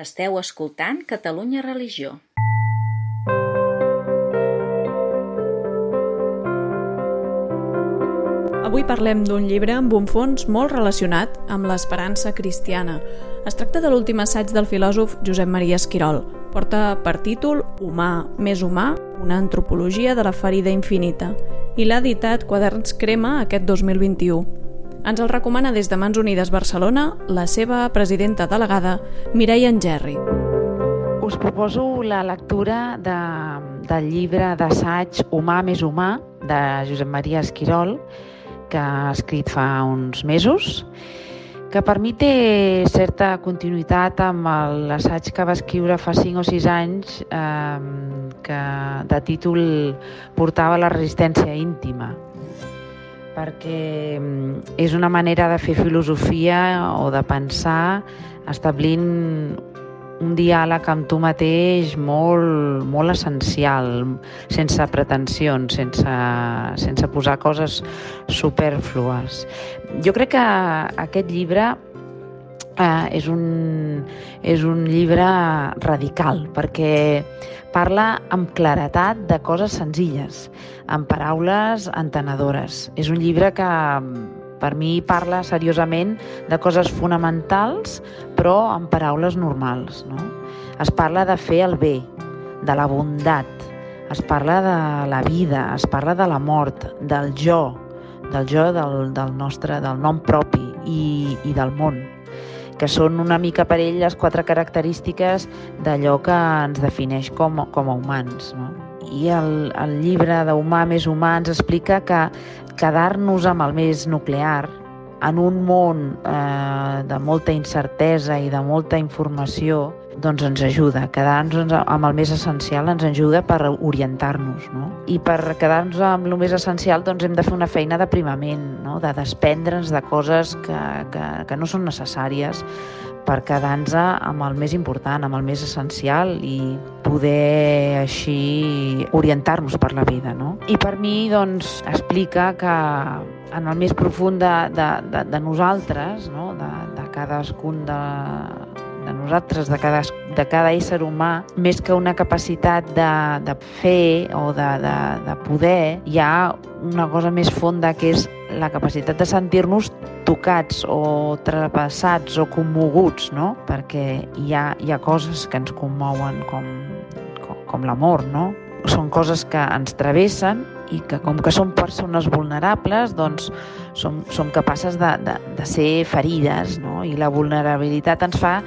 Esteu escoltant Catalunya Religió. Avui parlem d'un llibre amb un fons molt relacionat amb l'esperança cristiana. Es tracta de l'últim assaig del filòsof Josep Maria Esquirol. Porta per títol Humà més humà, una antropologia de la ferida infinita i l'ha editat Quaderns Crema aquest 2021. Ens el recomana des de Mans Unides Barcelona la seva presidenta delegada, Mireia Engerri. Us proposo la lectura de, del llibre d'assaig Humà més humà, de Josep Maria Esquirol, que ha escrit fa uns mesos, que per mi té certa continuïtat amb l'assaig que va escriure fa 5 o 6 anys eh, que de títol portava la resistència íntima perquè és una manera de fer filosofia o de pensar establint un diàleg amb tu mateix molt, molt essencial, sense pretensions, sense, sense posar coses superflues. Jo crec que aquest llibre eh, és, un, és un llibre radical, perquè parla amb claretat de coses senzilles, amb paraules entenedores. És un llibre que per mi parla seriosament de coses fonamentals, però amb paraules normals. No? Es parla de fer el bé, de la bondat, es parla de la vida, es parla de la mort, del jo, del jo del, del nostre, del nom propi i, i del món que són una mica per ell les quatre característiques d'allò que ens defineix com, com a humans. No? I el, el llibre d'Humà més humà ens explica que quedar-nos amb el més nuclear en un món eh, de molta incertesa i de molta informació, doncs ens ajuda. Quedar-nos amb el més essencial ens ajuda per orientar-nos. No? I per quedar-nos amb el més essencial doncs hem de fer una feina d'aprimament, no? de desprendre'ns de coses que, que, que no són necessàries per quedar-nos amb el més important, amb el més essencial i poder així orientar-nos per la vida. No? I per mi doncs, explica que en el més profund de, de, de, de nosaltres, no? de, de cadascun de, de nosaltres, de cada, de cada ésser humà, més que una capacitat de, de fer o de, de, de poder, hi ha una cosa més fonda que és la capacitat de sentir-nos tocats o trapassats o commoguts, no? Perquè hi ha, hi ha coses que ens commouen com, com, com l'amor, no? Són coses que ens travessen i que com que som persones vulnerables, doncs som, som capaces de, de, de ser ferides, no? I la vulnerabilitat ens fa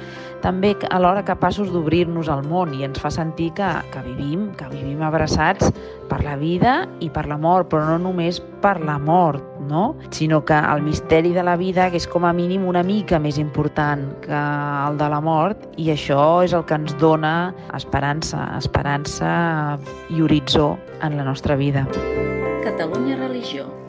també alhora capaços d'obrir-nos al món i ens fa sentir que, que vivim, que vivim abraçats per la vida i per la mort, però no només per la mort, no? sinó que el misteri de la vida que és com a mínim una mica més important que el de la mort i això és el que ens dona esperança, esperança i horitzó en la nostra vida. Catalunya Religió